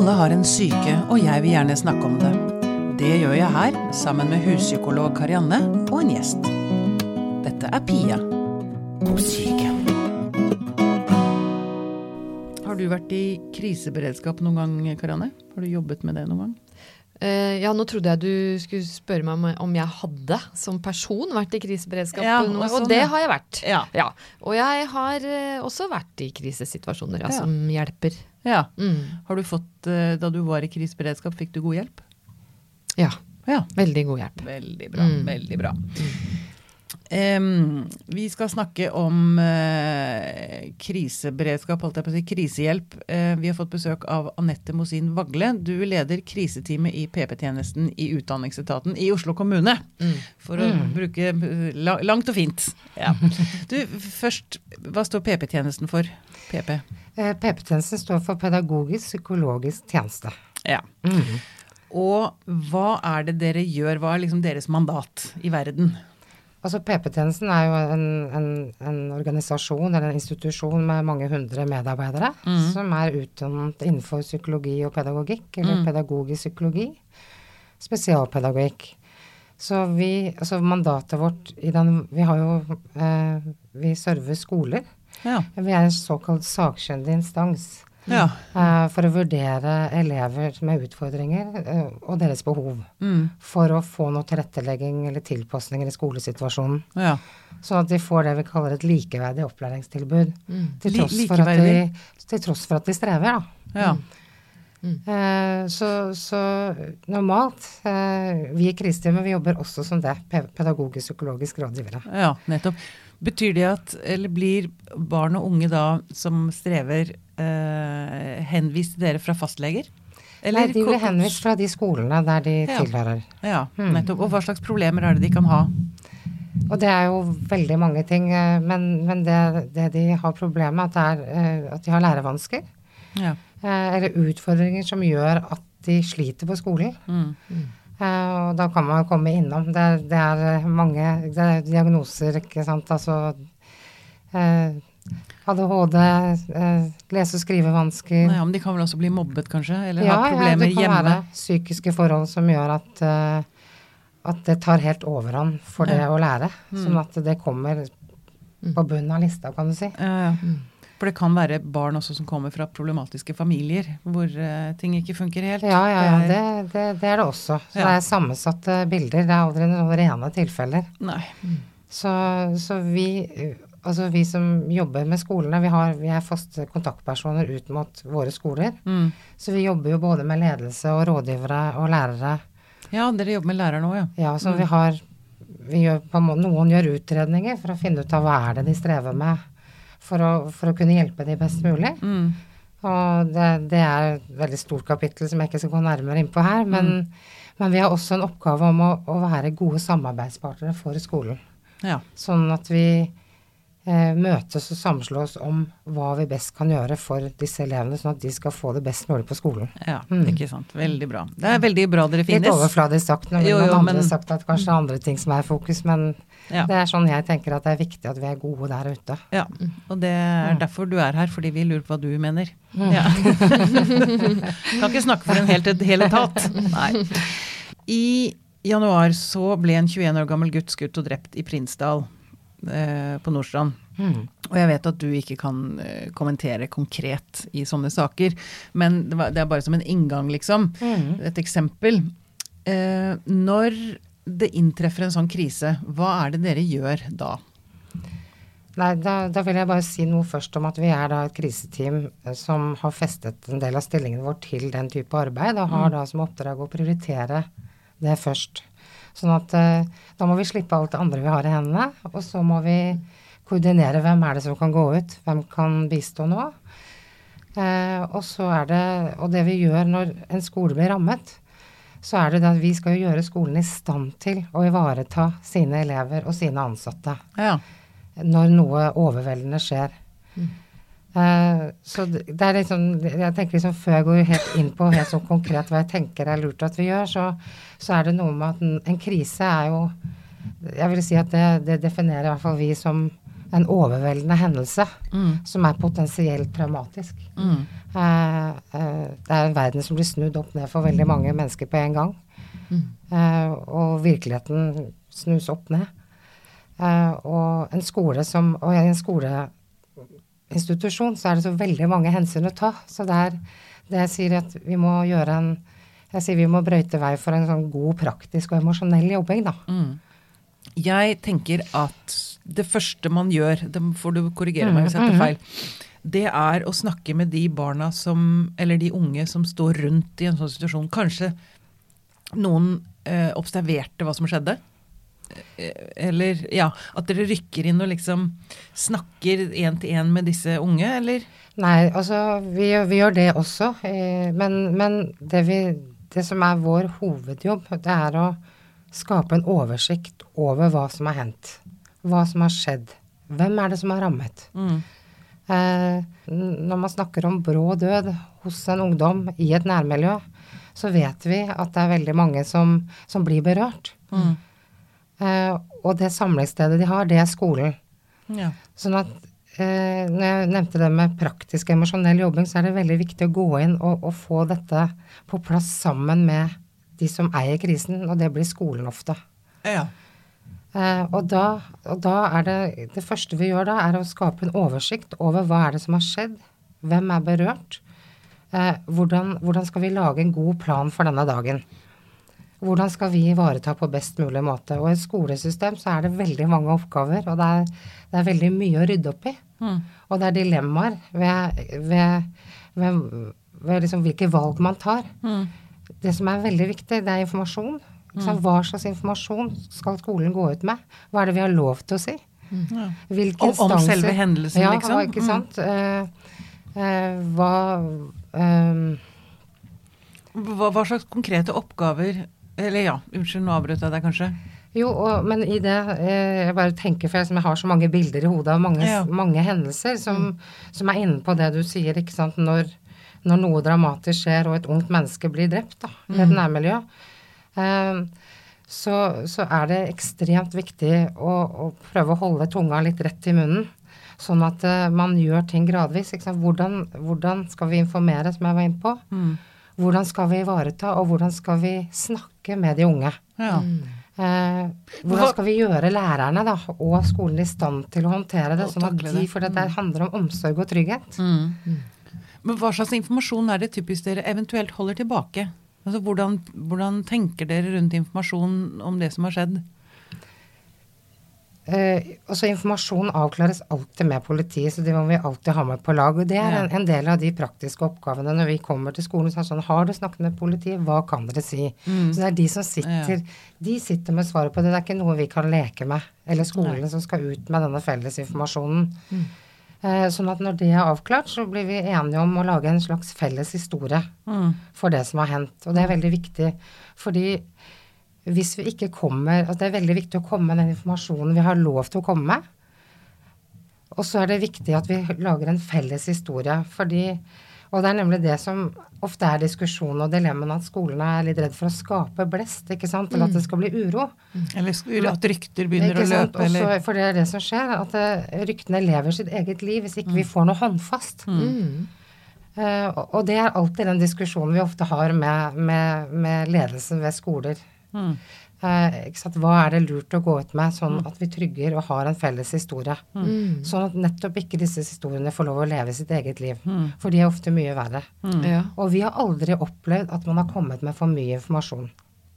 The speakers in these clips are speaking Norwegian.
Alle har en syke, og jeg vil gjerne snakke om det. Det gjør jeg her, sammen med huspsykolog Karianne og en gjest. Dette er Pia på syke. Har du vært i kriseberedskap noen gang, Karianne? Har du jobbet med det noen gang? Uh, ja, nå trodde jeg du skulle spørre meg om, om jeg hadde som person vært i kriseberedskap. Ja, og sånn, og det ja. har jeg vært. Ja. Og jeg har uh, også vært i krisesituasjoner ja, Ja. som hjelper. Ja. Mm. Har du fått, eh, da du var i kriseberedskap, fikk du god hjelp? Ja. Ja. Veldig god hjelp. Veldig bra. Mm. Veldig bra. Em, vi skal snakke om uh, kriseberedskap, holdt jeg på å si, krisehjelp. Uh, vi har fått besøk av Anette Mosin Vagle. Du leder kriseteamet i PP-tjenesten i Utdanningsetaten i Oslo kommune. Mm. For å bruke eh, la, langt og fint. Ja. Du, først, hva står PP-tjenesten for? PP. Uh, PP-tjenesten står for pedagogisk psykologisk tjeneste. Ja. Og hva er det dere gjør? Hva er liksom deres mandat i verden? Altså PP-tjenesten er jo en, en, en organisasjon eller en institusjon med mange hundre medarbeidere som er utdannet innenfor psykologi og pedagogikk, eller pedagogisk psykologi. Spesialpedagogikk. Så vi, altså mandatet vårt i den Vi har jo eh, Vi server skoler. Ja. Vi er en såkalt sakkyndig instans. Ja. eh, for å vurdere elever med utfordringer eh, og deres behov. Mm. For å få noe tilrettelegging eller tilpasninger i skolesituasjonen. ja. Sånn at de får det vi kaller et likeverdig opplæringstilbud. Til, tross for at de, til tross for at de strever, da. ja. Eh, så, så normalt eh, Vi i kriseteamet vi jobber også som det. Pedagogisk-psykologisk rådgivere. Ja, nettopp. Betyr det at, eller blir barn og unge da som strever, eh, henvist til dere fra fastleger? Nei, de blir henvist fra de skolene der de Ja. tilhører. Ja, nettopp. Og hva slags problemer er det de kan ha? Og det er jo veldig mange ting, eh, men, men det, det de har problemet med, at, er, eh, at de har lærevansker. Ja. eh, Eller utfordringer som gjør at de sliter på skolen. Mm. Og da kan man komme innom. Det det er mange det er diagnoser, ikke sant. Altså eh, ADHD, eh, lese- og skrivevansker. Nei, men de kan vel også bli mobbet, kanskje? Eller ja, ha ja, det kan hjemme? være psykiske forhold som gjør at, eh, at det tar helt overhånd for det å lære. Mm. Sånn at det kommer på bunnen av lista, kan du si. Ja, ja. For det kan være barn også som kommer fra problematiske familier, hvor eh, ting ikke funker helt. Ja, ja, ja. Det Det, det, er det også. Så Ja. det er sammensatte bilder. Det er aldri noen rene tilfeller. Nei. Så, så vi, altså vi som jobber med skolene, vi, har, vi er faste kontaktpersoner ut mot våre skoler. Mm. Så vi jobber jo både med ledelse og rådgivere og lærere. Ja, dere jobber med lærere nå, ja. Ja, så vi har vi gjør Noen gjør utredninger for å finne ut av hva er det de strever med, for å, for å kunne hjelpe de best mulig. Mm. Og det, det er et veldig stort kapittel som jeg ikke skal gå nærmere inn på her. Men, men vi har også en oppgave om å, å være gode samarbeidspartnere for skolen. ja. Sånn at vi møtes og samslås om hva vi best kan gjøre for disse elevene, sånn at de skal få det best mulig på skolen. Ja, ikke sant. Veldig bra. Det er veldig bra dere Litt finnes. overfladisk sagt, når Jo, jo, andre men- sagt at kanskje det er andre ting som er i fokus, men Ja. det er sånn jeg tenker at det er viktig at vi er gode der ute. Ja, og det er derfor du er her, fordi vi lurer på hva du mener. Mm. Ja. kan ikke snakke for en hel, hel etat. Nei. I januar så ble en 21 år gammel gutt skutt og drept i Prinsdal eh, på Nordstrand. Mm. Og jeg vet at du ikke kan eh, kommentere konkret i sånne saker, men det, var, det er bare som en inngang, liksom. Mm. Et eksempel. Eh, når det inntreffer en sånn krise, hva er det dere gjør da? Nei, da, da vil jeg bare si noe først om at vi er da et kriseteam eh, som har festet en del av stillingen vår til den type arbeid, og har da som oppdrag å prioritere det først. Sånn at eh, da må vi slippe alt det andre vi har i hendene, og så må vi koordinere hvem er det som kan gå ut, hvem kan bistå nå. Eh, og så er det, og det vi gjør når en skole blir rammet, så er det at vi skal jo gjøre skolen i stand til å ivareta sine elever og sine ansatte Ja. når noe overveldende skjer. Eh, så det er liksom, jeg tenker liksom Før jeg går helt inn på helt sånn konkret hva jeg tenker er lurt at vi gjør, så, så er det noe med at en, en krise er jo Jeg vil si at det, det definerer i hvert fall vi som en overveldende hendelse Mm. som er potensielt traumatisk. Mm. Uh, uh, det er en verden som blir snudd opp ned for veldig mange mennesker på en gang. Eh, og virkeligheten snus opp ned. Og en skole som Og en en skoleinstitusjon så er det så veldig mange hensyn å ta. Så det er det jeg sier at vi må gjøre en Jeg sier vi må brøyte vei for en sånn god praktisk og emosjonell jobbing, da. Mm. Jeg tenker at det første man gjør, det får du korrigere meg hvis jeg tar feil, det er å snakke med de barna som, eller de unge som står rundt i en sånn situasjon. Kanskje noen eh, observerte hva som skjedde. Eh, Eller ja, at dere rykker inn og liksom snakker én til én med disse unge, eller? Nei, altså vi, vi gjør det også. Eh, men men det, vi, det som er vår hovedjobb, det er å skape en oversikt over hva som har hendt. Hva som har skjedd. Hvem er det som har rammet? Mm. Eh, når man snakker om brå død hos en ungdom i et nærmiljø, så vet vi at det er veldig mange som, som blir berørt. Mm. Eh, og det samlingsstedet de har, det er skolen. Ja. Sånn at eh, når jeg nevnte det med praktisk emosjonell jobbing, så er det veldig viktig å gå inn og, og få dette på plass sammen med de som eier krisen, og det blir skolen ofte. ja. Eh, og, da, og da er det Det første vi gjør da, er å skape en oversikt over hva er det som har skjedd, hvem er berørt, eh, hvordan, hvordan skal vi lage en god plan for denne dagen. Hvordan skal vi ivareta på best mulig måte. Og i et skolesystem så er det veldig mange oppgaver, og det er, det er veldig mye å rydde opp i. Mm. Og det er dilemmaer ved, ved, ved, ved liksom hvilke valg man tar. Mm. Det som er veldig viktig, det er informasjon. Sant? Hva slags informasjon skal skolen gå ut med? Hva er det vi har lov til å si? Ja. Hvilke Om- om selve hendelsen, ja, liksom? Ikke sant? Uh, uh, hva Hva, hva slags konkrete oppgaver Eller ja, unnskyld, nå avbrøt jeg deg kanskje. Jo, og, men i det eh, Jeg bare tenker, for jeg, som jeg har så mange bilder i hodet av mange, Ja. mange hendelser som, som er inne på det du sier, ikke sant. Når, når noe dramatisk skjer og et ungt menneske blir drept da, i et nærmiljø, eh, så, så er det ekstremt viktig å, å prøve å holde tunga litt rett i munnen. Sånn at eh, man gjør ting gradvis. Hvordan, hvordan skal vi informere, som jeg var inne på? Mm. Hvordan skal vi ivareta, og hvordan skal vi snakke med de unge? Ja. Eh, hvordan skal vi gjøre lærerne da, og skolen i stand til å håndtere det? Sånn at de, for det handler om omsorg og trygghet. Mm. Men hva slags informasjon er det typisk dere eventuelt holder tilbake? Altså hvordan, hvordan tenker dere rundt informasjon om det som har skjedd? Eh, også informasjon avklares alltid med politiet, så det må vi alltid ha med på lag. Og det er en, en del av de praktiske oppgavene når vi kommer til skolen. Så sånn, har du snakket med politiet, hva kan dere si? Så det er de som sitter, Ja. de sitter med svaret på det. Det er ikke noe vi kan leke med. Eller skolen som skal ut med denne felles informasjonen. Uh, sånn at når det er avklart, så blir vi enige om å lage en slags felles historie Mm. for det som har hendt. Og det er veldig viktig, fordi hvis vi ikke kommer altså Det er veldig viktig å komme med den informasjonen vi har lov til å komme med. Og så er det viktig at vi lager en felles historie, fordi Og det er nemlig det som ofte er diskusjonen og dilemmaen, at skolene er litt redd for å skape blest, ikke sant, eller at det skal bli uro. Eller at rykter begynner Ikke å løpe, eller Også, for det er det som skjer, at eh, ryktene lever sitt eget liv hvis ikke vi får noe håndfast. Mm. Uh, og det er alltid den diskusjonen vi ofte har med, med, med ledelsen ved skoler. Mm. Eh, ikke sant? Hva er det lurt å gå ut med, sånn at vi trygger og har en felles historie? Mm. Sånn at nettopp ikke disse historiene får lov å leve sitt eget liv. Mm. For de er ofte mye verre. Ja. Og vi har aldri opplevd at man har kommet med for mye informasjon.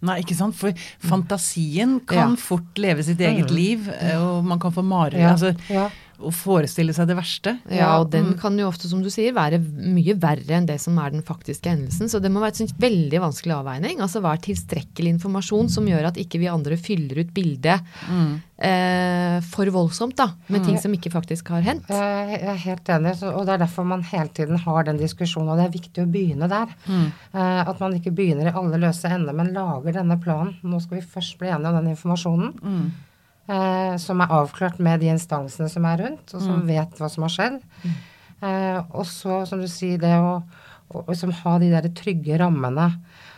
Nei, ikke sant? For fantasien kan Ja. fort leve sitt eget liv, eh, og man kan få mareritt. Ja, Altså, ja. Å forestille seg det verste. Ja, og den mm. kan jo ofte, som du sier, være mye verre enn det som er den faktiske hendelsen. Så det må være en veldig vanskelig avveining. Altså hva er tilstrekkelig informasjon som gjør at ikke vi andre fyller ut bildet Mm. eh, for voldsomt, da. Med ting som ikke faktisk har hendt. Jeg er helt enig, og det er derfor man hele tiden har den diskusjonen, og det er viktig å begynne der. Mm. Eh, at man ikke begynner i alle løse ender, men lager denne planen. Nå skal vi først bli enige om den informasjonen, Mm. Eh, som er avklart med de instansene som er rundt, og som Mm. vet hva som har skjedd. Eh, og så, som du sier, det å, å liksom ha de der trygge rammene.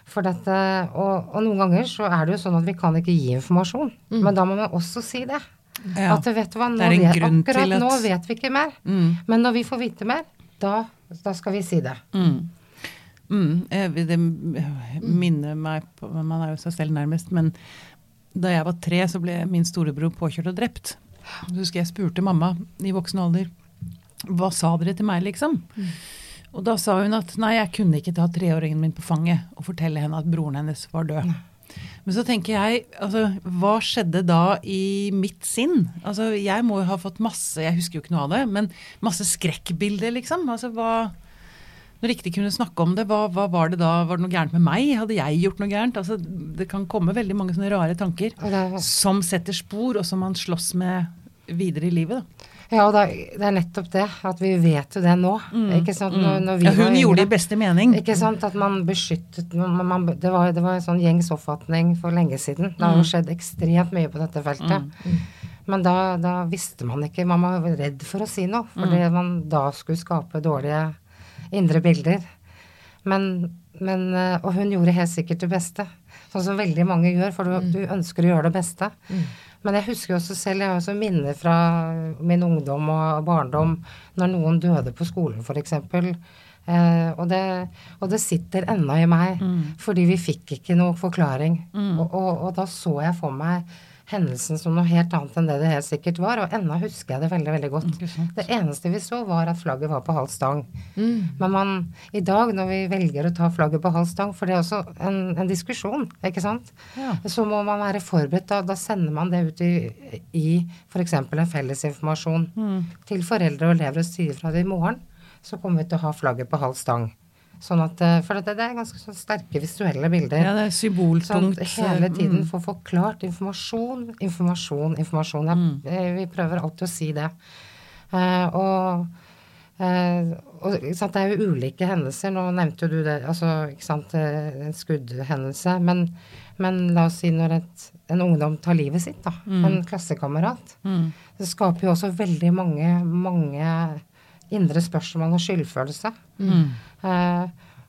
For dette, og, og noen ganger så er det jo sånn at vi kan ikke gi informasjon, men da må man også si det. Ja. At vet du hva, nå vet, akkurat at- nå vet vi ikke mer. Mm. Men når vi får vite mer, da, da skal vi si det. Mm. Mm. eh, Det minner meg på Man er jo seg selv nærmest, men da jeg var tre, så ble min storebror påkjørt og drept. Så husker jeg spurte mamma i voksen alder hva sa dere til meg, liksom? Og da sa hun at nei, jeg kunne ikke ta treåringen min på fanget og fortelle henne at broren hennes var død. Men så tenker jeg, altså, hva skjedde da i mitt sinn? Altså, jeg må jo ha fått masse, jeg husker jo ikke noe av det, men masse skrekkbilder, liksom. Altså, hva Når ikke kunne snakke om det, hva, hva var det da? Var det noe gærent med meg? Hadde jeg gjort noe gærent? Altså, det kan komme veldig mange sånne rare tanker det, som setter spor, og som man slåss med videre i livet. Da. ja, og det, er- er nettopp det, at vi vet jo det nå. Ikke sant? Når, når vi Mm. Ja, hun gjorde det i beste mening. Ikke sant, at man beskyttet man, man, det, var, det var en sånn gjengs oppfatning for lenge siden. Det har jo skjedd ekstremt mye på dette feltet. Men da, da visste man ikke Man var redd for å si noe, fordi man da skulle skape dårlige indre bilder. Men, men eh, Og hun gjorde helt sikkert det beste. Sånn som veldig mange gjør, for du, du ønsker å gjøre det beste. Men jeg husker jo også selv, jeg har også minner fra min ungdom og barndom når noen døde på skolen f.eks. Eh, og, det, og det sitter ennå i meg, fordi vi fikk ikke noe forklaring. Og, og, og da så jeg for meg hendelsen som noe helt annet enn det det helt sikkert var, og ennå husker jeg det veldig veldig godt. Det eneste vi så, var at flagget var på halv stang. Men man, i dag, når vi velger å ta flagget på halv stang, for det er også en, en diskusjon, ikke sant, Ja. så må man være forberedt. Da, da sender man det ut i, i f.eks. en fellesinformasjon til foreldre og elever og sier fra det i morgen, så kommer vi til å ha flagget på halv stang. Sånn at, eh, for det, det er ganske sånn sterke visuelle bilder. Ja, det er Sånn, symboltungt. hele tiden Mm. få forklart informasjon, informasjon, informasjon. Jeg, Mm. eh, Vi prøver alltid å si det. Eh, og eh, og det er jo ulike hendelser. Nå nevnte jo du det, altså sant, en skuddhendelse. Men, men la oss si når et, en ungdom tar livet sitt, da. En klassekamerat. Mm. Det skaper jo også veldig mange, mange indre spørsmål og skyldfølelse. Mm. Eh,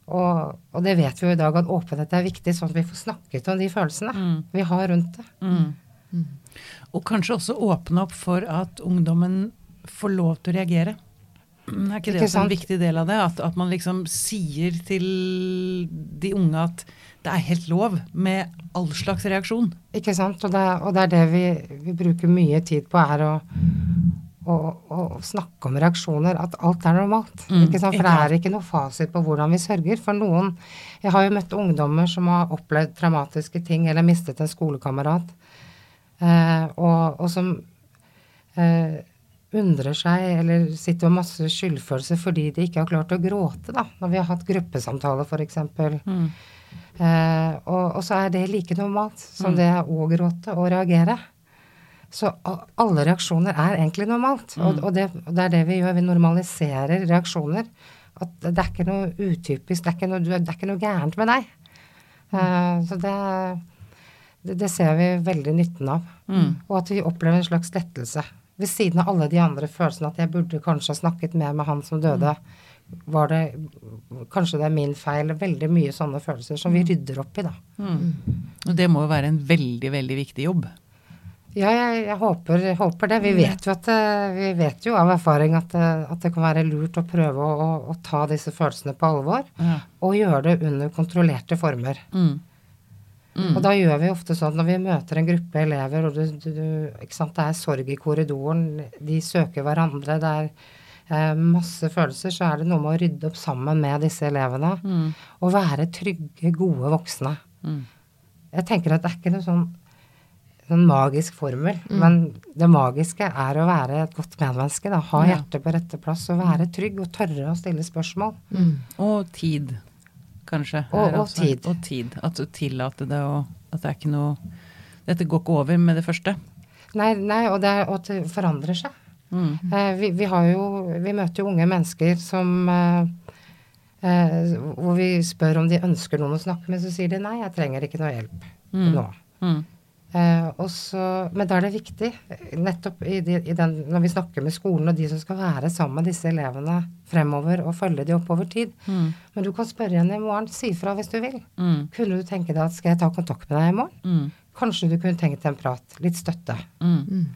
og, og det vet vi jo i dag at åpenhet er viktig, sånn at vi får snakket om de følelsene Mm. vi har rundt det. Mm. Og kanskje også åpne opp for at ungdommen får lov til å reagere. Mm, Er ikke det Ikke en viktig del av det? At, at man liksom sier til de unge at det er helt lov med all slags reaksjon. Ikke sant? Og det, og det er det vi, vi bruker mye tid på, er å, å, å snakke om reaksjoner. At alt er normalt. Mm, ikke sant? For ikke det er ikke noe fasit på hvordan vi sørger. For noen Jeg har jo møtt ungdommer som har opplevd traumatiske ting eller mistet en skolekamerat, eh, og, og som eh, undrer seg eller sitter med masse skyldfølelse fordi de ikke har klart å gråte, da, når vi har hatt gruppesamtale f.eks. Mm. Eh, og, og så er det like normalt som det er å gråte og reagere. Så alle reaksjoner er egentlig normalt. Og, og, det, og det er det vi gjør. Vi normaliserer reaksjoner. At det er ikke noe utypisk, det er ikke noe, det er ikke noe gærent med deg. Eh, så det, det, det ser vi veldig nytten av. Og at vi opplever en slags lettelse. Ved siden av alle de andre følelsene at jeg burde kanskje ha snakket mer med han som døde. Var det Kanskje det er min feil. Veldig mye sånne følelser som vi rydder opp i, da. Og det må jo være en veldig, veldig viktig jobb. Ja, jeg, jeg håper, håper det. Vi vet jo, at, vi vet jo av erfaring at, det- at det kan være lurt å prøve å, å, ta disse følelsene på alvor. Ja. Og gjøre det under kontrollerte former. Mm. Og da gjør vi ofte sånn når vi møter en gruppe elever, og du, du, ikke sant, det er sorg i korridoren, de søker hverandre, det er eh, masse følelser, så er det noe med å rydde opp sammen med disse elevene. Og være trygge, gode voksne. Mm. Jeg tenker at det er ikke noe sånn, sånn magisk formel, men det magiske er å være et godt medmenneske. Da. Ha Ja. hjertet på rette plass og være trygg og tørre å stille spørsmål. Og tid, kanskje. Og- og tid. Og tid. At du tillater det, og at det er ikke noe Dette går ikke over med det første. Nei, nei og, det, og det forandrer seg. Mm. Eh, vi, vi, har jo, vi møter jo unge mennesker som eh, eh, Hvor vi spør om de ønsker noen å snakke med, så sier de nei, jeg trenger ikke noe hjelp nå. Mm. Eh, og men da er det viktig, nettopp i, de, i den, når vi snakker med skolen og de som skal være sammen med disse elevene fremover og følge de opp over tid. Mm. Men du kan spørre henne i morgen, si fra hvis du vil. Mm. Kunne du tenke deg at skal jeg ta kontakt med deg i morgen? Mm. Kanskje du kunne tenkt deg en prat, litt støtte. Mm.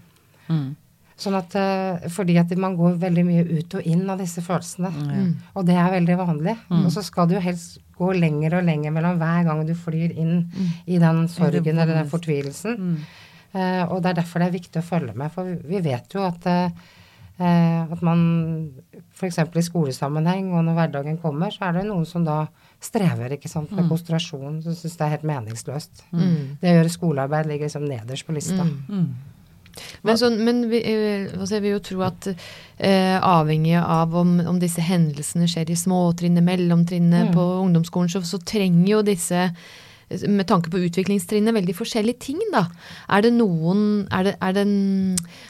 Mm. Sånn at, eh, fordi at man går veldig mye ut og inn av disse følelsene. Mm. Og det er veldig vanlig. Og så skal du helst gå lenger og lenger mellom hver gang du flyr inn i den sorgen eller den fortvilelsen. Mm. Eh, og det er derfor det er viktig å følge med. For vi- vet jo at, eh, eh, at man f.eks. i skolesammenheng og når hverdagen kommer, så er det noen som da strever ikke sant, med konsentrasjon, som syns det er helt meningsløst. Mm. Det å gjøre skolearbeid ligger liksom nederst på lista. Mm. Men, sånn, men vi, altså jeg vil jo tro at eh, avhengig av om, om disse hendelsene skjer i småtrinnet, mellomtrinnet, Mm. på ungdomsskolen, så, så trenger jo disse med tanke på utviklingstrinnet, veldig forskjellige ting, da. Er det noen, er det, er det,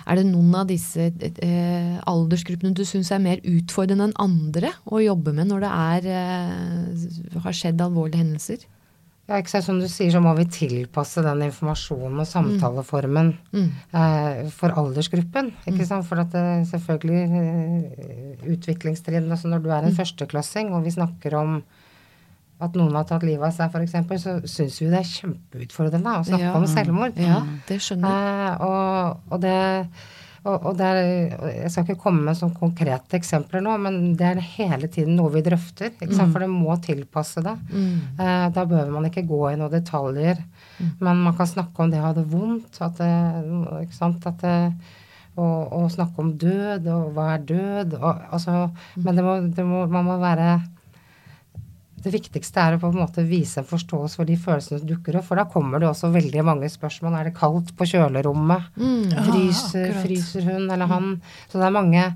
er det noen av disse eh, aldersgruppene du syns er mer utfordrende enn andre å jobbe med når det er, eh, har skjedd alvorlige hendelser? Ja, ikke sant, Som du sier, så må vi tilpasse den informasjonen og samtaleformen Mm. eh, for aldersgruppen. ikke sant, For at det selvfølgelig eh, utviklingstrinn altså Når du er en førsteklassing og vi snakker om at noen har tatt livet av seg, f.eks., så syns vi det er kjempeutfordrende å snakke Ja. om selvmord. Ja, det skjønner jeg. Eh, og, og det og, og er, Jeg skal ikke komme med sånn konkrete eksempler nå, men det er hele tiden noe vi drøfter. sant? For det må tilpasse det. Mm. Eh, da behøver man ikke gå i noen detaljer. Men man kan snakke om det å ha det vondt. At det, ikke sant? At det, og, og snakke om død, og hva er død? Og, altså, men det må, det må, man må være det viktigste er å på en måte vise en forståelse for de følelsene som dukker opp. For da kommer det også veldig mange spørsmål. Er det kaldt på kjølerommet? Mm. Fryser, ja, fryser hun eller han? Så det er mange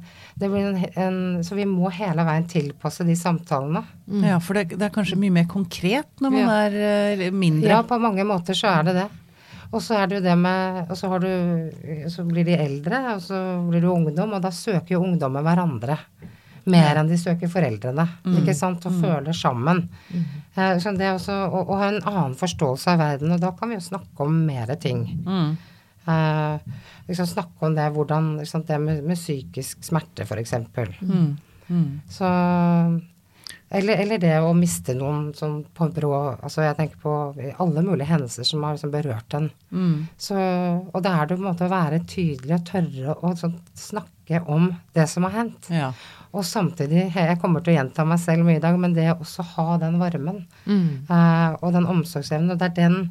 det blir en, en, Så vi må hele veien tilpasse de samtalene. Ja, for det, det er kanskje mye mer konkret når man Ja. er eh, mindre. Ja, på mange måter så er det det. Og så er det jo det med Og så har du Så blir de eldre, og så blir du ungdom, og da søker jo ungdommen hverandre. Mer enn de søker foreldrene. Ikke sant? Og føler sammen. Eh, Så det er også å, å ha en annen forståelse av verden, og da kan vi jo snakke om mer ting. Mm. Uh, liksom snakke om det, hvordan liksom Det med, med psykisk smerte, f.eks. Mm. Mm. Så eller, eller det å miste noen sånn på brå Altså jeg tenker på alle mulige hendelser som har liksom berørt en. Mm. Så, og da er det på en måte å være tydelig og tørre å sånn, snakke om det som har hendt. Ja. Og samtidig, jeg kommer til å gjenta meg selv mye i dag, men det å også ha den varmen Mm. eh, og den omsorgsevnen, og det er den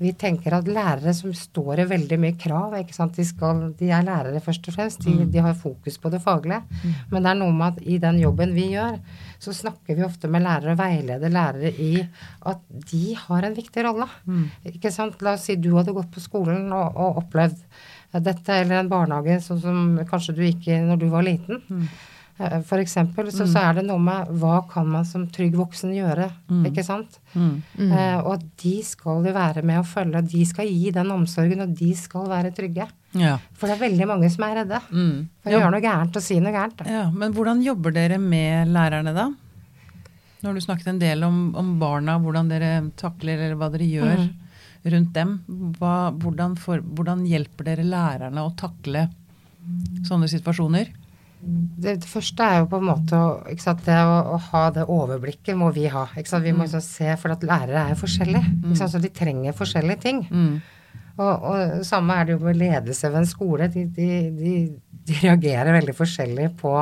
vi tenker at lærere som står i veldig mye krav, ikke sant? De, skal, de er lærere først og fremst, de, de har fokus på det faglige. Men det er noe med at i den jobben vi gjør, så snakker vi ofte med lærere og veileder lærere i at de har en viktig rolle. Ikke sant? La oss si du hadde gått på skolen og, og opplevd dette, eller en barnehage sånn som kanskje du gikk i når du var liten. Eh, For eksempel, så, så er det noe med hva kan man som trygg voksen gjøre, ikke sant? Mm. Eh, og de skal jo være med og følge, de skal gi den omsorgen, og de skal være trygge. Ja. For det er veldig mange som er redde. Mm. For å gjøre noe gærent og si noe gærent. Da. ja. Men hvordan jobber dere med lærerne da? Nå har du snakket en del om, om barna, hvordan dere takler eller hva dere gjør rundt dem. Hva, hvordan, for, hvordan hjelper dere lærerne å takle sånne situasjoner? Det, det første er jo på en måte å, sant, det å, å ha det overblikket må vi ha. Vi må liksom se, for at lærere er jo forskjellige. Sant? Så de trenger forskjellige ting. Mm. Og, og samme er det jo med ledelse ved en skole. De, de, de, de reagerer veldig forskjellig på,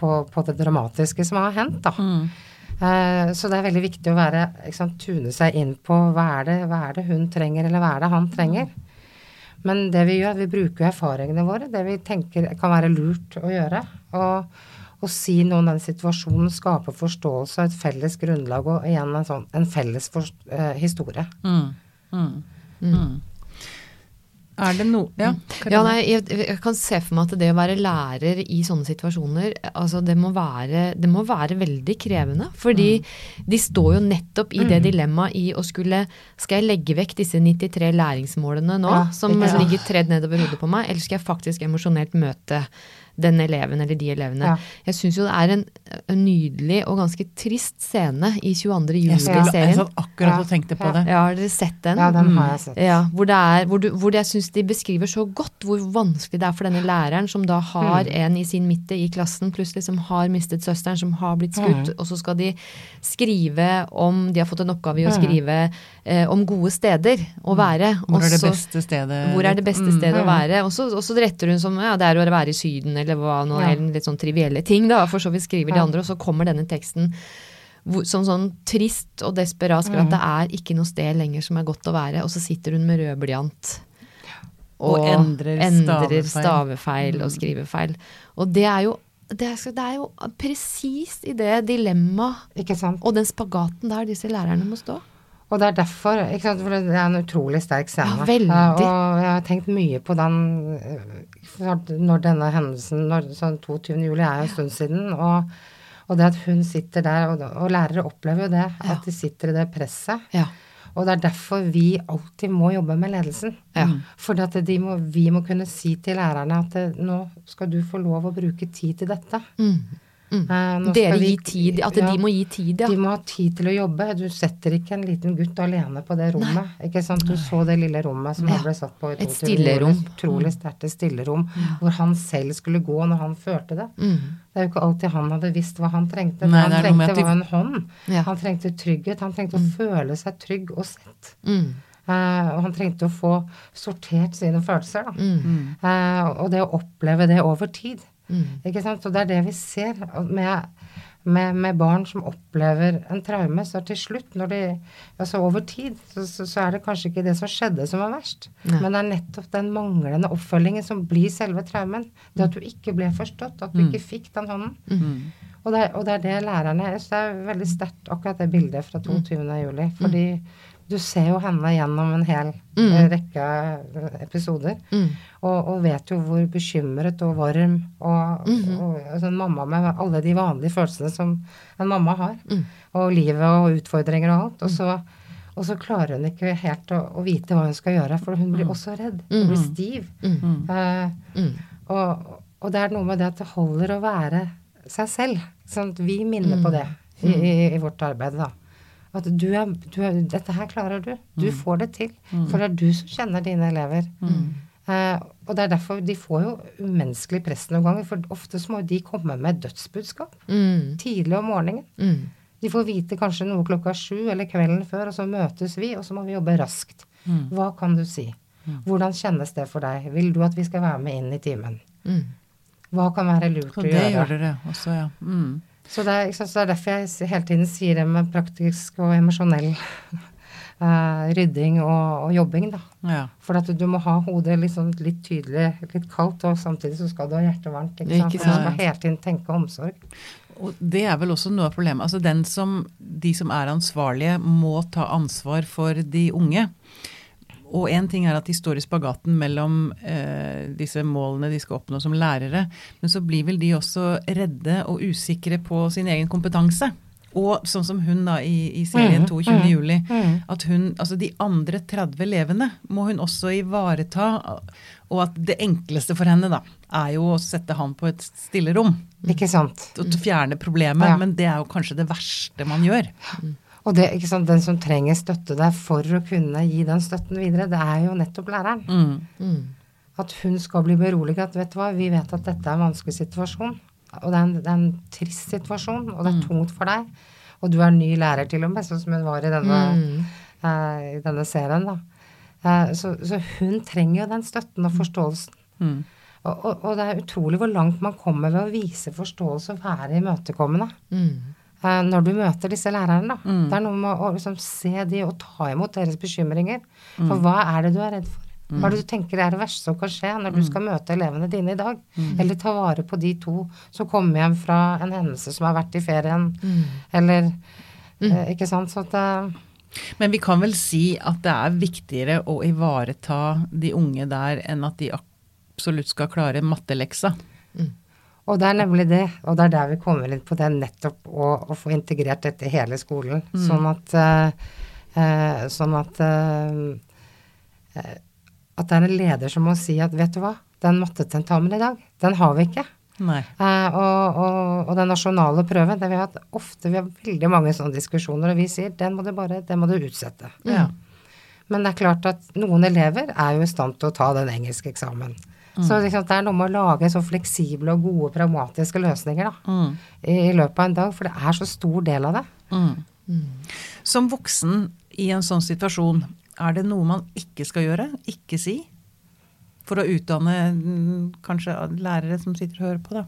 på, på det dramatiske som har hendt. da. Mm. Eh, så det er veldig viktig å være, sant, tune seg inn på hva er, det, hva er det hun trenger, eller hva er det han trenger. Men det vi gjør, vi bruker jo erfaringene våre, det vi tenker kan være lurt å gjøre. Og, og si noe om den situasjonen, skape forståelse og et felles grunnlag, og igjen en, sånn, en felles for, eh, historie. Mm. Mm. Mm. Er det noe Ja, Ja, nei, jeg, jeg kan se for meg at det å være lærer i sånne situasjoner, altså det må være, det må være veldig krevende. Fordi de står jo nettopp i det dilemmaet i å skulle Skal jeg legge vekk disse 93 læringsmålene nå, Ja, som ligger tredd nedover hodet på meg, eller skal jeg faktisk emosjonelt møte den eleven eller de elevene. Ja. Jeg syns jo det er en, en nydelig og ganske trist scene i 22. juli-serien. jeg satt akkurat og tenkte på det. Ja, har dere sett den? Ja, den har jeg sett. Ja, hvor, det er, hvor, du, hvor jeg syns de beskriver så godt hvor vanskelig det er for denne læreren som da har Mm. en i sin midte i klassen plutselig som har mistet søsteren, som har blitt skutt, Mm. og så skal de skrive om De har fått en oppgave i å Mm. skrive eh, om gode steder å være. Hvor er det beste stedet? hvor er det beste Mm. stedet å Mm. være? Og så, og så retter hun som ja, det er å være i Syden, eller hva nå, Ja. eller litt sånn trivielle ting, da. For så vidt skriver de andre, og så kommer denne teksten som sånn trist og desperat skriver Mm. at det er ikke noe sted lenger som er godt å være, og så sitter hun med rød blyant. Og endrer endrer stavefeil. stavefeil og skrivefeil. Og det er jo det er, det er jo presist i det dilemmaet og den spagaten der disse lærerne må stå. Og det er derfor, ikke sant, for det er en utrolig sterk scene. Ja, veldig. Og jeg har tenkt mye på den når denne hendelsen, når, sånn 22. juli er en stund siden, og, og det at hun sitter der, og, og lærere opplever jo det, at de sitter i det presset. Ja. Og det er derfor vi alltid må jobbe med ledelsen. Ja. For må, vi må kunne si til lærerne at eh, nå skal du få lov å bruke tid til dette. Mm. Mm. Eh, Dere vi- gir tid, at Ja. de må gi tid, ja. De må ha tid til å jobbe. Du setter ikke en liten gutt alene på det rommet. Ikke sant? Du så det lille rommet som Ja. han ble satt på i Et stillerom. Utrolig sterkt et stillerom. Hvor han selv skulle gå når han følte det. Mm. Det er jo ikke alltid han hadde visst hva han trengte. Nei, han trengte, var en hånd. Ja. Han trengte trygghet. Han trengte å føle seg trygg og sett. Mm. Uh, og han trengte å få sortert sine følelser. Da. Mm. Eh, og det å oppleve det over tid. Mm. Ikke sant? Og det er det vi ser med, med, med barn som opplever en traume. Så til slutt, når de, altså over tid, så, så, så er det kanskje ikke det som skjedde som var verst. Nei. Men det er nettopp den manglende oppfølgingen som blir selve traumen. Det at du ikke ble forstått, at du Mm. ikke fikk den hånden. Mm. Og det, og det er det lærerne jeg synes Det er veldig sterkt, akkurat det bildet fra 22. juli. Fordi du ser jo henne gjennom en hel Mm. eh, rekke episoder. Mm. Og, og vet jo hvor bekymret og varm og, mm. og og en mamma med alle de vanlige følelsene som en mamma har. Mm. Og livet og utfordringer og alt. Og så, og så klarer hun ikke helt å, å vite hva hun skal gjøre, for hun blir også redd. Hun blir Mhm. stiv. Mm. Mm. Eh, Mm. og, og det er noe med det at det holder å være seg selv. Sånn at vi minner Mm. på det i, i, i vårt arbeid, da. At du er, du er Dette her klarer du. Du får det til. For det er du som kjenner dine elever. Eh, og det er derfor de får jo umenneskelig press noen ganger. For ofte så må de komme med dødsbudskap Mm. tidlig om morgenen. Mm. De får vite kanskje noe klokka sju eller kvelden før, og så møtes vi, og så må vi jobbe raskt. Mm. Hva kan du si? Hvordan kjennes det for deg? Vil du at vi skal være med inn i timen? Mm. Hva kan være lurt å det gjør dere også, ja. Så det, er, så det er derfor jeg hele tiden sier det med praktisk og emosjonell uh, rydding og, og jobbing, da. ja. For at du må ha hodet sånn, litt tydelig, litt kaldt, og samtidig så skal du ha hjertet varmt. Ikke sant? Ikke For Du skal hele tiden tenke omsorg. Og det er vel også noe av problemet. Altså den som, de som er ansvarlige, må ta ansvar for de unge. Og én ting er at de står i spagaten mellom eh, disse målene de skal oppnå som lærere, men så blir vel de også redde og usikre på sin egen kompetanse. Og sånn som hun da i, i serien Mhm, 22. mhm, juli. mhm. At hun, altså de andre 30 elevene må hun også ivareta. Og at det enkleste for henne da, er jo å sette han på et stille rom. Ikke sant? Og fjerne problemet. Ja. Men det er jo kanskje det verste man gjør. Og det, ikke sant, den som trenger støtte der for å kunne gi den støtten videre, det er jo nettopp læreren. Mm. Mm. At hun skal bli beroliget. Vet du hva, vi vet at dette er en vanskelig situasjon. Og det er en, det er en trist situasjon, og det er tungt for deg. Og du er ny lærer til og med, sånn som hun var i denne, Mm. uh, i denne serien. da. Uh, så, så hun trenger jo den støtten og forståelsen. Mm. Og, og, og det er utrolig hvor langt man kommer ved å vise forståelse og være imøtekommende. Mm. Eh, når du møter disse lærerne, da. Mm. Det er noe med å liksom se de og ta imot deres bekymringer. Mm. For hva er det du er redd for? Hva er det du tenker er det verste som kan skje når du Mm. skal møte elevene dine i dag? Eller ta vare på de to som kommer hjem fra en hendelse som har vært i ferien. Mm. Eller eh, Ikke sant? Så at eh, Men vi kan vel si at det er viktigere å ivareta de unge der enn at de absolutt skal klare matteleksa. Og det er nemlig det, og det er der vi kommer inn på det nettopp å, å få integrert dette i hele skolen. Sånn at eh, eh, Sånn at eh, eh, At det er en leder som må si at vet du hva, den mattetentamen i dag, den har vi ikke. Eh, og, og, og den nasjonale prøven, det vi har hatt ofte, vi har veldig mange sånne diskusjoner, og vi sier den må du bare, den må du utsette. Ja. Men det er klart at noen elever er jo i stand til å ta den engelske eksamen. Så liksom, det er noe med å lage så fleksible og gode, pragmatiske løsninger da, Mm. i, i løpet av en dag, for det er så stor del av det. Mm. Som voksen i en sånn situasjon, er det noe man ikke skal gjøre? Ikke si? For å utdanne mm, kanskje lærere som sitter og hører på, da.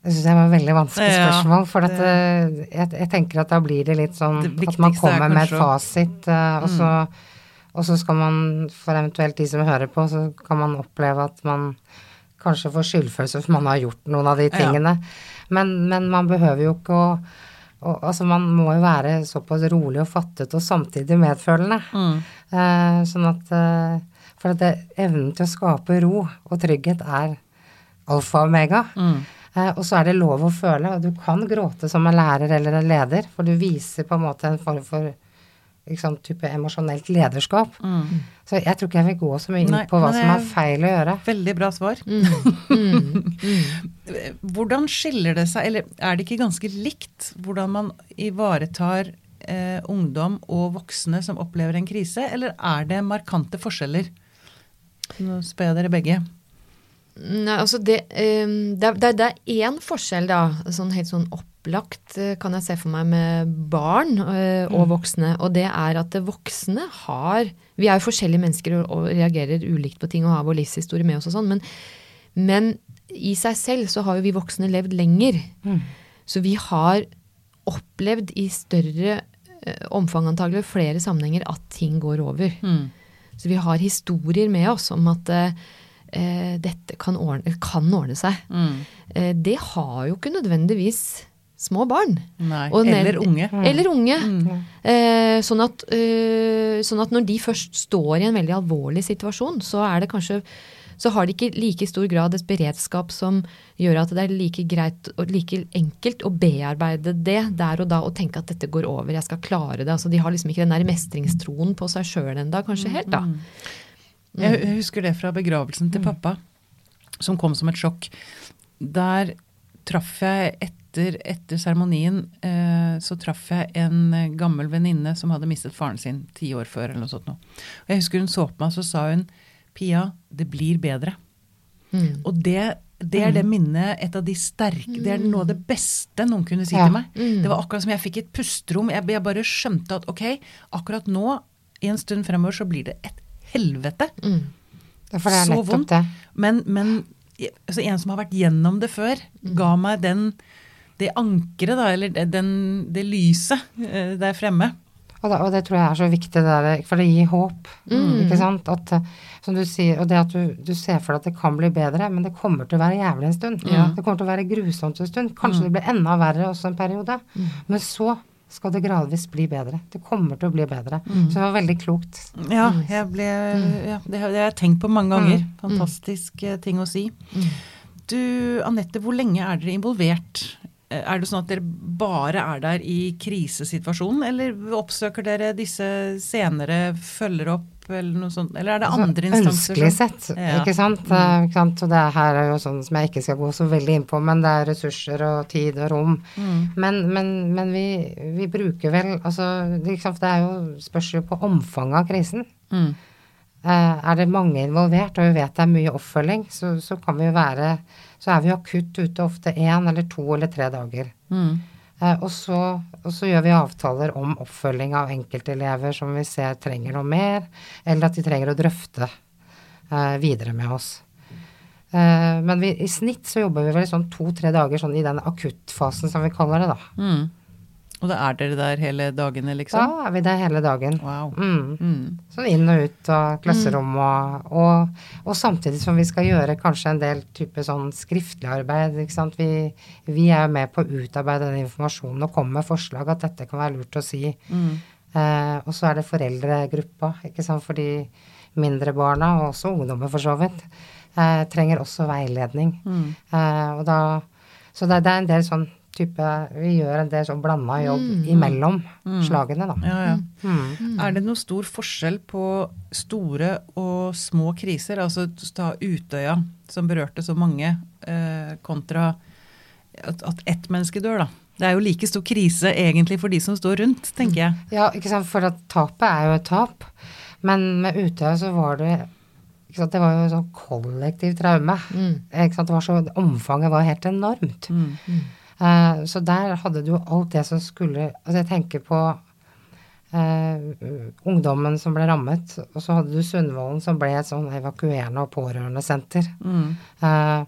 Det syns jeg var et veldig vanskelig spørsmål. For at, eh, jeg, jeg tenker at da blir det litt sånn Det at man er kommer med et fasit, eh, og, så, og så skal man, for eventuelt de som hører på, så kan man oppleve at man kanskje får skyldfølelse for man har gjort noen av de Ja. tingene. Men, men man behøver jo ikke å og, altså Man må jo være såpass rolig og fattet og samtidig medfølende. Mm. Eh, sånn at eh, For at det, evnen til å skape ro og trygghet er alfa og omega. Mm. Eh, og så er det lov å føle, og du kan gråte som en lærer eller en leder, for du viser på en måte en form for sant, type emosjonelt lederskap. Mm. Så jeg tror ikke jeg vil gå så mye inn Nei, på hva som er feil å gjøre. Veldig bra svar. Hvordan skiller det seg, eller er det ikke ganske likt hvordan man ivaretar eh, ungdom og voksne som opplever en krise, eller er det markante forskjeller? Nå spør jeg dere begge. Nei, altså det, um, det, er- det, er- det er én forskjell, da, sånn helt sånn opplagt eh, kan jeg se for meg med barn eh, og voksne, og det er at voksne har Vi er jo forskjellige mennesker og, reagerer ulikt på ting og har vår livshistorie med oss og sånn, men, men i seg selv så har jo vi voksne levd lenger. Så vi har opplevd i større eh, omfang antagelig flere sammenhenger at ting går over. Mm. Så vi har historier med oss om at eh, dette kan ordne, kan ordne seg. Mm. Eh, det har jo ikke nødvendigvis små barn. Nei. Og Eller unge. Eller unge. Mm. Eh, sånn, at, eh, sånn at når de først står i en veldig alvorlig situasjon, så er det kanskje så har de ikke like stor grad et beredskap som gjør at det er like greit og like enkelt å bearbeide det der og da og tenke at dette går over, jeg skal klare det. Altså, de har liksom ikke den der mestringstroen på seg sjøl enda, kanskje helt, da. Jeg jeg husker det fra begravelsen til pappa, som kom som et sjokk. Der traff jeg etter, etter seremonien eh, så traff jeg en eh, gammel venninne som hadde mistet faren sin ti år før. eller noe sånt. Noe. Og jeg husker hun så på meg, så sa hun Pia, det blir bedre. Mm. Og det, det er det minnet, et av de sterke Det er noe av det beste noen kunne si Ja. til meg. Mm. Det var akkurat som jeg fikk et pusterom. Jeg, jeg bare skjønte at ok, akkurat nå, i en stund fremover, så blir det et helvete. Mm. For det er Så vondt. det. Men, men altså en som har vært gjennom det før, ga meg den, det ankeret, da, eller den, det lyset eh, der fremme. Og, det, og det tror jeg er så viktig, det der, for det gir håp. Ikke sant? At, eh, som du sier, og det at du, du ser for deg at det kan bli bedre, men det kommer til å være jævlig en stund. Ja. Det kommer til å være grusomt en stund. Kanskje det blir enda verre også en periode. Men så skal det gradvis bli bedre. Det kommer til å bli bedre. Så det var veldig klokt. Ja, jeg ble, ja det, har, jeg tenkt på mange ganger. Mm. Fantastisk eh, ting å si. Du, Anette, hvor lenge er dere involvert? Eh, Er det sånn at dere bare er der i krisesituasjonen, eller oppsøker dere disse senere, følger opp, eller noe sånt? Eller er det Altså, andre instanser? Ønskelig sett, Ja. ikke sant. Eh, ikke sant? Og det her er jo sånn som jeg ikke skal gå så veldig inn på, men det er ressurser og tid og rom. Mm. Men, men, men vi, vi bruker vel Altså, det, ikke det er jo, spørs jo på omfanget av krisen. Mm. Eh, er det mange involvert, og vi vet det er mye oppfølging, så, så kan vi jo være Så er vi akutt ute ofte én eller to eller tre dager. Mm. Eh, og, så, og så gjør vi avtaler om oppfølging av enkeltelever som vi ser trenger noe mer, eller at de trenger å drøfte eh, videre med oss. Men vi, i snitt så jobber vi vel sånn to-tre dager sånn i den akuttfasen som vi kaller det, da. Mm. Og da er dere der hele dagene, liksom? Da er vi der hele dagen. Wow. Mm. Mm. Sånn inn og ut av klasserom og, og, og samtidig som vi skal gjøre kanskje en del type sånn skriftlig arbeid. ikke sant? Vi, vi er jo med på å utarbeide den informasjonen og komme med forslag at dette kan være lurt å si. Mm. Eh, og så er det foreldregruppa, ikke sant, for de mindre barna, og også ungdommer for så vidt, eh, trenger også veiledning. Mm. Eh, og da, så det, det er en del sånn type Vi gjør en del sånn blanda jobb imellom slagene, da. Ja, ja. Mm. Er det noe stor forskjell på store og små kriser? Altså ta Utøya, som berørte så mange, eh, kontra at, at ett menneske dør, da. Det er jo like stor krise egentlig for de som står rundt, tenker jeg. Ja, ikke sant, for at tapet er jo et tap. Men med Utøya så var det ikke sant, Det var jo sånn kollektiv traume. Mm. Ikke sant, det var så, Omfanget var helt enormt. Mm. Eh, så der hadde du alt det som skulle Altså jeg tenker på eh, ungdommen som ble rammet, og så hadde du Sundvolden som ble et sånn evakuerende og pårørendesenter. Mm. Eh,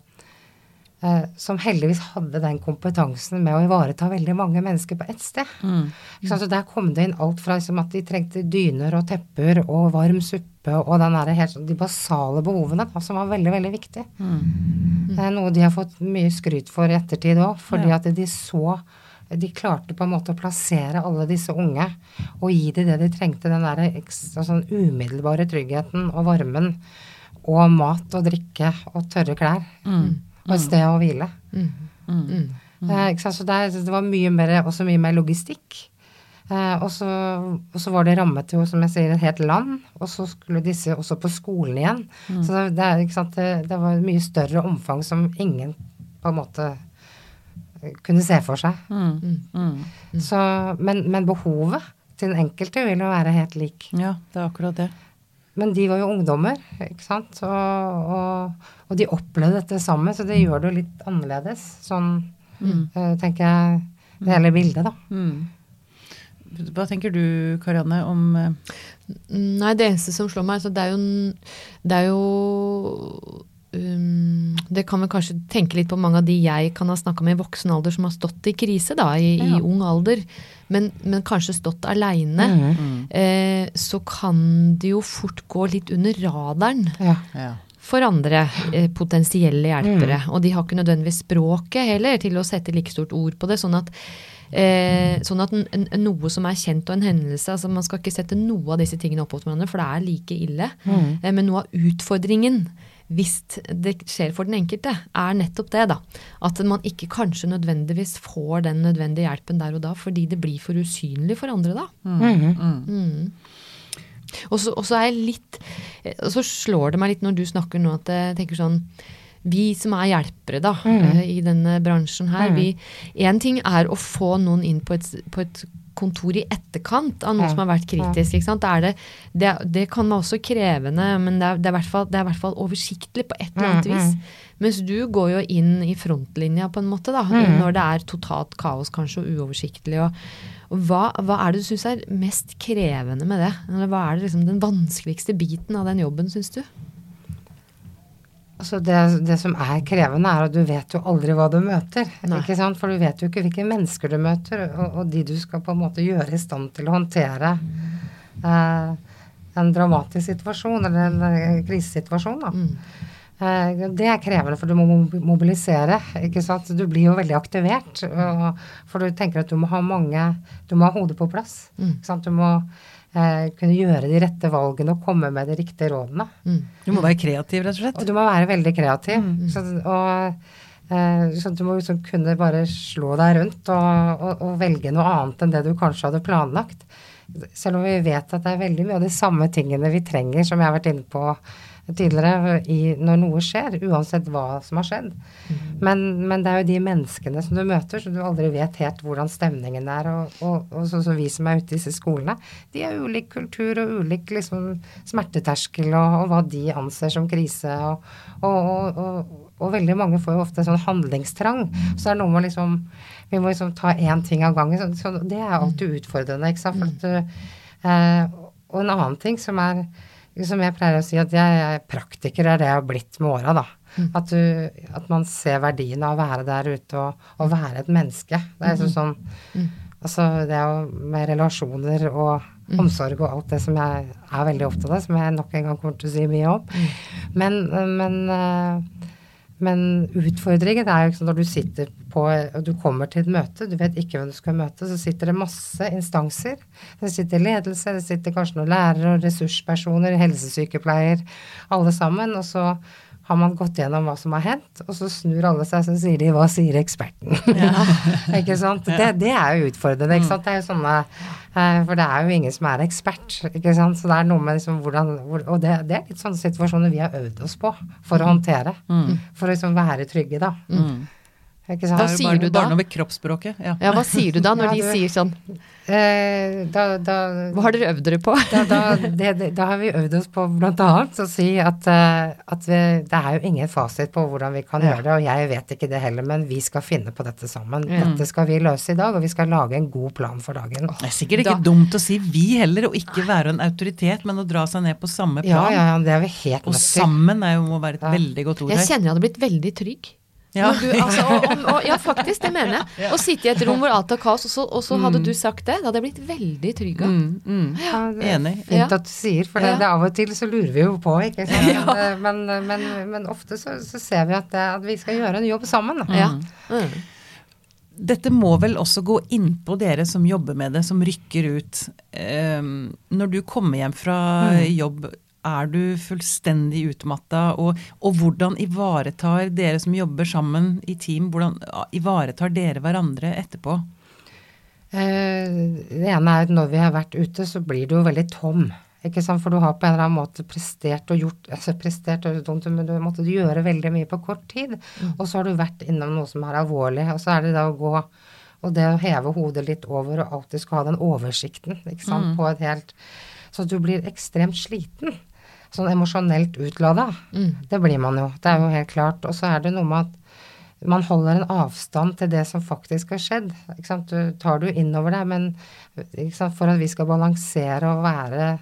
som heldigvis hadde den kompetansen med å ivareta veldig mange mennesker på ett sted. Mm. Så der kom det inn alt fra liksom, at de trengte dyner og tepper og varm suppe og den der helt, sånn- de basale behovene da, som var veldig, veldig viktig. Mm. Det er noe de har fått mye skryt for i ettertid òg, fordi Ja. at de så De klarte på en måte å plassere alle disse unge og gi dem det de trengte, den der ekstra sånn umiddelbare tryggheten og varmen og mat og drikke og tørre klær Mm. Og et sted å hvile. Mm. Mm. Mm. Eh? Så der, det var mye mer, også mye mer logistikk. Eh, og, så, og så var det rammet jo, som jeg sier, et helt land. Og så skulle disse også på skolen igjen. Så det, sant? Det, det var mye større omfang som ingen på en måte kunne se for seg. Mm. Mm. Så, men, men behovet til den enkelte vil jo være helt lik. Ja, det er akkurat det. Men de var jo ungdommer, ikke sant. Og, og, og de opplevde dette sammen, så det gjør det jo litt annerledes. Sånn mm. tenker jeg det hele bildet, da. Mm. Hva tenker du, Karianne, om eh, Nei, det eneste som slår meg, så det er jo Det er jo Det kan vel kanskje tenke litt på mange av de jeg kan ha snakka med i voksen alder som har stått i krise, da, i, Ja. i ung alder, men, men kanskje stått aleine. Mm. Eh, så kan det jo fort gå litt under radaren Ja. Ja. for andre eh, potensielle hjelpere. Og de har ikke nødvendigvis språket heller til å sette like stort ord på det. Sånn at, eh, sånn at noe som er kjent og en hendelse altså Man skal ikke sette noe av disse tingene opp mot hverandre, for det er like ille. Eh, men noe av utfordringen hvis det skjer for den enkelte, er nettopp det, da. At man ikke kanskje nødvendigvis får den nødvendige hjelpen der og da, fordi det blir for usynlig for andre da. Mm. Mm. Og så og så er jeg litt eh, Og så slår det meg litt når du snakker nå at jeg tenker sånn vi som er hjelpere da, mm. i denne bransjen her, vi Én ting er å få noen inn på et, på et kontor i etterkant av noe Ja. som har vært kritisk. er det, det, det kan være også krevende, men det er, det er i hvert fall- det er i hvert fall oversiktlig på et eller annet Mm, vis. Mens du går jo inn i frontlinja på en måte, da, Mm. når det er totalt kaos kanskje, og uoversiktlig. og og hva, hva er det du syns er mest krevende med det? Eller hva er det liksom den vanskeligste biten av den jobben, syns du? Altså det, det som er krevende, er at du vet jo aldri hva du møter. Nei. ikke sant? For du vet jo ikke hvilke mennesker du møter, og, og de du skal på en måte gjøre i stand til å håndtere eh, en dramatisk situasjon, eller en eh, krisesituasjon. da. Mm. Eh, Det er krevende, for du må mobilisere. ikke sant? Du blir jo veldig aktivert. Og, for du tenker at du må ha mange Du må ha hodet på plass. Mm. ikke sant? Du må kunne gjøre de rette valgene og komme med de riktige rådene. Mm. Du må være kreativ, rett og slett. Og du må være veldig kreativ. Så, og, eh, så du må liksom kunne bare slå deg rundt og, og, og velge noe annet enn det du kanskje hadde planlagt. Selv om vi vet at det er veldig mye av de samme tingene vi trenger, som jeg har vært inne på tidligere, i, når noe skjer, uansett hva som har skjedd. Men, men det er jo de menneskene som du møter, så du aldri vet helt hvordan stemningen er. Og, og, og sånn som vi som er ute i disse skolene, de har ulik kultur og ulik liksom, smerteterskel og, og hva de anser som krise. Og, og, og, og, og veldig mange får jo ofte sånn handlingstrang. Så det er noe med liksom Vi må liksom ta én ting av gangen. Så, så det er alltid utfordrende, ikke sant. For at du, eh, og en annen ting som er som jeg pleier å si, at jeg er praktiker, er det jeg har blitt med åra, da. At, du, at man ser verdien av å være der ute og, og være et menneske. Det er liksom sånn Altså det er jo med relasjoner og omsorg og alt det som jeg er veldig opptatt av, som jeg nok en gang kommer til å si mye om. Men, men, eh, men utfordringen er jo ikke sånn når du sitter på og du kommer til et møte, du vet ikke hvem du skal møte, så sitter det masse instanser. Det sitter ledelse, det sitter kanskje noen lærere og ressurspersoner, helsesykepleier, alle sammen. Og så har man gått gjennom hva som har hendt, og så snur alle seg, så sier de 'hva sier eksperten'? ikke sant? Det, det, er jo utfordrende, ikke sant. Det er jo sånne For det er jo ingen som er ekspert, ikke sant. Så det er noe med liksom hvordan Og det, det er litt sånne situasjoner vi har øvd oss på for å håndtere. Mm. For å liksom være trygge, da. Mm. Ikke sant? Hva er sier du da? Bare noe med kroppsspråket. Ja. Ja, hva sier du da når Ja, de sier sånn? Eh, da, da, Hva har dere øvd dere på? da, da, det, det, da har vi øvd oss på bl.a. å si at, eh, at vi, det er jo ingen fasit på hvordan vi kan Ja. gjøre det, og jeg vet ikke det heller, men vi skal finne på dette sammen. Dette skal vi løse i dag, og vi skal lage en god plan for dagen. Det er sikkert ikke Da- dumt å si vi heller, og ikke være en autoritet, men å dra seg ned på samme plan. ja, ja, det er vi helt Og nødt til. sammen er jo, må være et Ja. veldig godt ord Jeg her. kjenner jeg hadde blitt veldig trygg. Ja. Du, altså, og, og, og, ja, faktisk, det mener jeg. Å sitte i et rom hvor alt er kaos, og så, og så hadde du sagt det. Da hadde jeg blitt veldig trygg. Mm, mm. Ja, Enig. Fint Ja. at du sier, for det, Ja. det av og til så lurer vi jo på, ikke sant. Men, men, men ofte så, så ser vi at, det, at vi skal gjøre en jobb sammen. Da. Ja. Mm. Dette må vel også gå innpå dere som jobber med det, som rykker ut. Um, når du kommer hjem fra jobb, er du fullstendig utmatta? Og, og hvordan ivaretar dere som jobber sammen i team, hvordan ivaretar dere hverandre etterpå? Eh, Det ene er at når vi har vært ute, så blir du jo veldig tom. Ikke sant? For du har på en eller annen måte prestert og gjort altså prestert og dumt, men du måtte gjøre veldig mye på kort tid. Og så har du vært innom noe som er alvorlig, og så er det da å gå og det å heve hodet litt over og alltid skal ha den oversikten ikke sant, på et helt Så du blir ekstremt sliten. Sånn emosjonelt utlada. Det blir man jo. Det er jo helt klart. Og så er det noe med at man holder en avstand til det som faktisk har skjedd. Du tar du innover deg, men for at vi skal balansere og være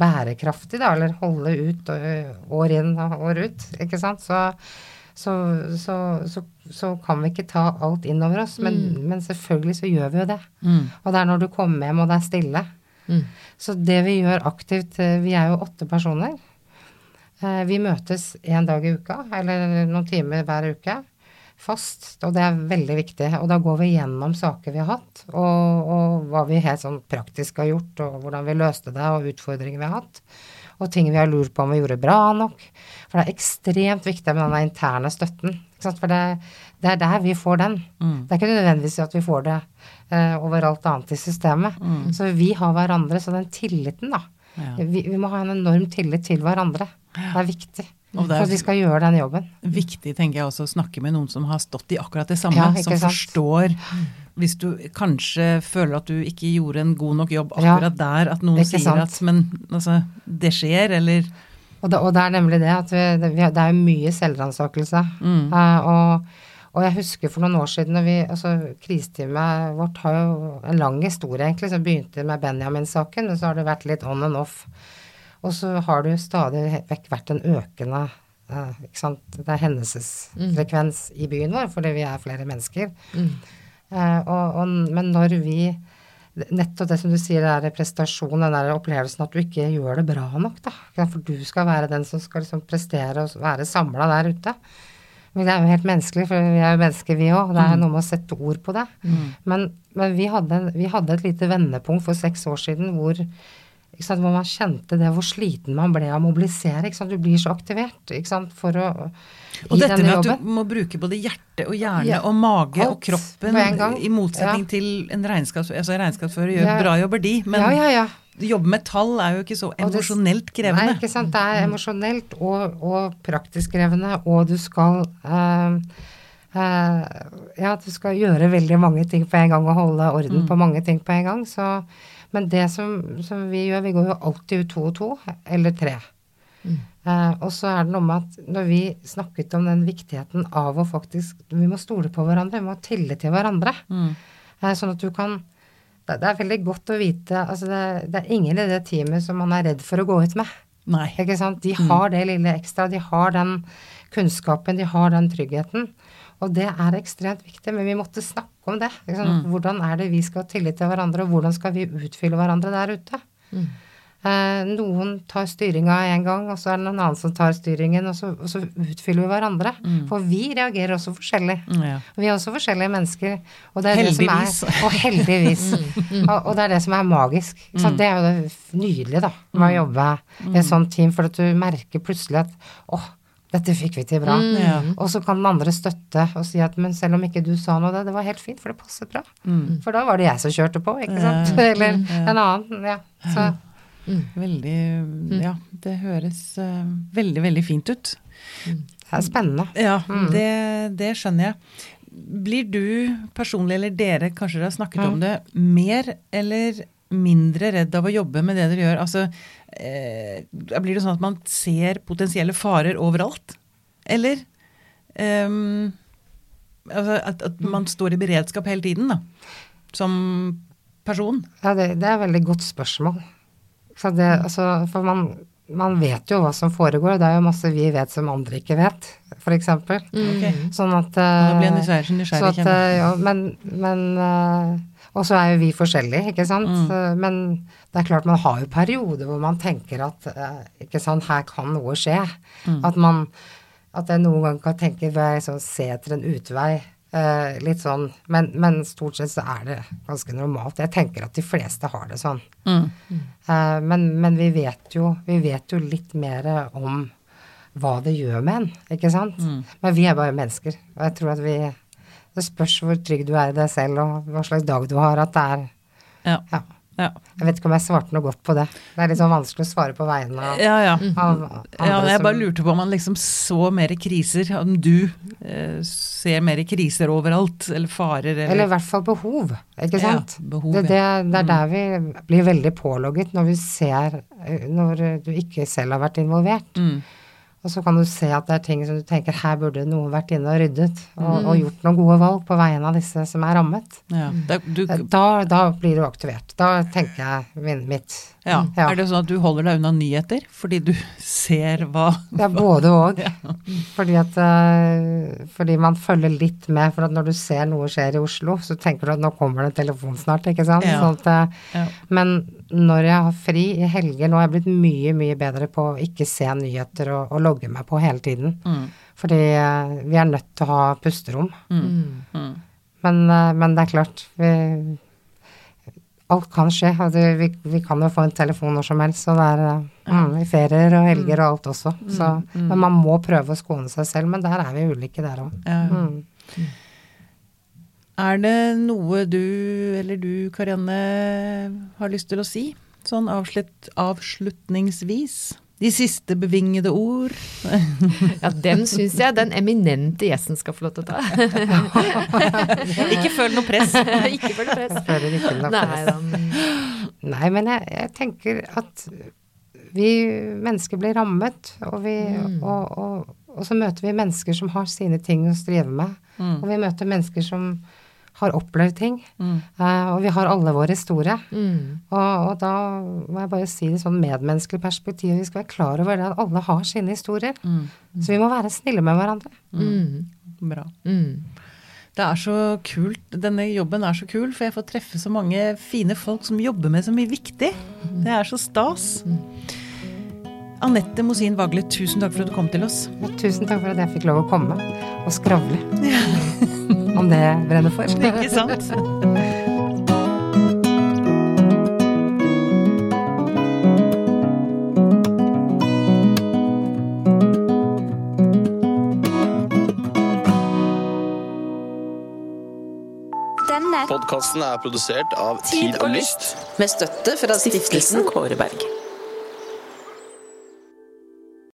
bærekraftig, da, eller holde ut år inn og år ut, ikke sant, så, så, så, så, kan vi ikke ta alt innover oss. Men, men selvfølgelig så gjør vi jo det. Mm. Og det er når du kommer hjem og det er stille. Mm. Så det vi gjør aktivt eh, Vi er jo åtte personer. Eh, Vi møtes én dag i uka, eller noen timer hver uke. Fast, og det er veldig viktig. Og da går vi gjennom saker vi har hatt, og, og hva vi helt sånn praktisk har gjort, og hvordan vi løste det, og utfordringer vi har hatt. Og ting vi har lurt på om vi gjorde bra nok. For det er ekstremt viktig med denne interne støtten. For det, det er der vi får den. Det er ikke nødvendigvis at vi får det eh, overalt annet i systemet. Så vi har hverandre. Så den tilliten, da. Ja. Vi, vi må ha en enorm tillit til hverandre. Det er viktig. Og det er- For at vi skal gjøre den jobben. Viktig, tenker jeg også, å snakke med noen som har stått i akkurat det samme. Ja, som sant? forstår Hvis du kanskje føler at du ikke gjorde en god nok jobb Ja, akkurat der, at noen sier sant? at Men altså, det skjer, eller Og det, og det er nemlig det at vi, det, vi, det er jo mye selvransakelse. Mm. Uh, og, og jeg husker for noen år siden når vi, altså Kriseteamet vårt har jo en lang historie, egentlig, som begynte med Benjamin-saken, og så har det vært litt on and off. Og så har det jo stadig vekk vært en økende eh, ikke sant? Det er hendelsesfrekvens i byen vår, fordi vi er flere mennesker. Eh, og, og, men når vi Nettopp det som du sier, det er prestasjon, den der opplevelsen at du ikke gjør det bra nok, da. For du skal være den som skal liksom prestere og være samla der ute. Men det er jo helt menneskelig, for vi er jo mennesker, vi òg. Det er noe med å sette ord på det. Men, men vi, hadde, vi hadde et lite vendepunkt for seks år siden hvor, hvor man kjente det, hvor sliten man ble av å mobilisere. Du blir så aktivert for å Og dette denne med at du må bruke både hjerte og hjerne Ja, og mage og kroppen, i motsetning Ja. til en regnskaps, altså regnskapsfører gjør Ja. bra jobber de, men ja, ja, ja. jobbe med tall er jo ikke så emosjonelt krevende. Nei, ikke sant. Det er emosjonelt og, og praktisk krevende, og du skal øh, øh, Ja, du skal gjøre veldig mange ting på en gang og holde orden på mange ting på en gang. Så, men det som, som vi gjør, vi går jo alltid ut to og to, eller tre. Eh, og så er det noe med at når vi snakket om den viktigheten av å faktisk Vi må stole på hverandre, vi må ha tillit til hverandre. Mm. Eh, sånn at du kan det, det er veldig godt å vite altså det, det er ingen i det teamet som man er redd for å gå ut med. Nei. Ikke sant? De har det lille ekstra, de har den kunnskapen, de har den tryggheten. Og det er ekstremt viktig, men vi måtte snakke om det. Sant? Hvordan er det vi skal ha tillit til hverandre, og hvordan skal vi utfylle hverandre der ute? Eh, noen tar styringa en gang, og så er det noen annen som tar styringen, og så, og så utfyller vi hverandre. For vi reagerer også forskjellig. Mm, Ja. Vi er også forskjellige mennesker. Og det er det som Heldigvis. er, og heldigvis. og, og det er det som er magisk. Så? Det er jo det nydelige da, med å jobbe i et sånt team, for at du merker plutselig at åh, Dette fikk vi til bra. Mm. Ja. Og så kan den andre støtte og si at men selv om ikke du sa noe, det, det var helt fint, for det passet bra. Mm. For da var det jeg som kjørte på, ikke sant. Ja. Eller en annen. Ja. Så Veldig Ja, det høres uh, veldig, veldig fint ut. det er spennende. Ja, det, det skjønner jeg. Blir du personlig, eller dere, kanskje dere har snakket om det, mer eller mindre redd av å jobbe med det dere gjør? Altså, eh, blir det sånn at man ser potensielle farer overalt? Eller ehm, altså at, at man står i beredskap hele tiden, da? Som person? Ja, det, det er et veldig godt spørsmål. Så det, altså, for man, man vet jo hva som foregår, det er jo masse vi vet som andre ikke vet, f.eks. Ok. Sånn at Nå blir jeg eh, nysgjerrig, så nysgjerrig at, eh, ja, men, men eh, Og så er jo vi forskjellige, ikke sant. Mm. Eh, Men det er klart man har jo perioder hvor man tenker at eh, ikke sant, her kan noe skje. Mm. At man At jeg noen ganger kan tenke ved liksom se etter en utvei. eh, litt sånn, men, men stort sett så er det ganske normalt. Jeg tenker at de fleste har det sånn. Mm. Eh, men, men vi vet jo vi vet jo litt mer om hva det gjør med en, ikke sant? Mm. Men vi er bare mennesker, og jeg tror at vi Det spørs hvor trygg du er i deg selv, og hva slags dag du har, at det er Ja. Ja. Ja. Jeg vet ikke om jeg svarte noe godt på det. Det er litt sånn vanskelig å svare på vegne av, ja, ja. av andre Ja, jeg bare lurte på om man liksom så mer kriser, om du eh, ser mer kriser overalt, eller farer, eller, Eller i hvert fall behov, ikke Ja, sant? behov, det, det, det er der vi blir veldig pålogget når vi ser eh, Når du ikke selv har vært involvert. mm. Og så kan du se at det er ting som du tenker her burde noen vært inne og ryddet, og, og gjort noen gode valg på vegne av disse som er rammet. ja. Da, du, Da, da blir du aktivert. Da tenker jeg min, mitt. ja. Ja. Er det sånn at du holder deg unna nyheter fordi du ser hva Ja, både både og. Fordi at eh, Fordi man følger litt med. For at når du ser noe skjer i Oslo, så tenker du at nå kommer det en telefon snart, ikke sant. Ja. Sånn at, eh, ja. Men når jeg har fri i helger Nå har jeg blitt mye, mye bedre på å ikke se nyheter og, og logge meg på hele tiden. Mm. Fordi eh, vi er nødt til å ha pusterom. Mm. Mm. Men, eh, men det er klart vi, Alt kan skje. Altså, vi, vi kan jo få en telefon når som helst. Og det er eh, mm, i ferier og helger og alt også. Så, Men man må prøve å skåne seg selv. Men der er vi ulike der òg. Mm. Er det noe du, eller du Karianne, har lyst til å si? Sånn avslutt, avslutningsvis? De siste bevingede ord? Ja, den syns jeg den eminente gjesten skal få lov til å ta. Ikke føl noe press. ikke føl press. Føler ikke noe press. Nei, Nei, men jeg, jeg tenker at vi mennesker blir rammet, og, vi, og, og, og så møter vi mennesker som har sine ting å strive med. Og vi møter mennesker som har opplevd ting. Eh, og vi har alle vår historie. Mm. Og, og da må jeg bare si det sånn medmenneskelig perspektiv. Vi skal være klar over det at alle har sine historier. Så vi må være snille med hverandre. Mm. Bra. Mm. Det er så kult. Denne jobben er så kul, for jeg får treffe så mange fine folk som jobber med så mye viktig. Det er så stas. Anette Mosin Vagle, tusen takk for at du kom til oss. Og tusen takk for at jeg fikk lov å komme og skravle om det brenner for. Ikke sant? Podkasten er produsert av Tid og Lyst. med støtte fra stiftelsen Kåre Berg.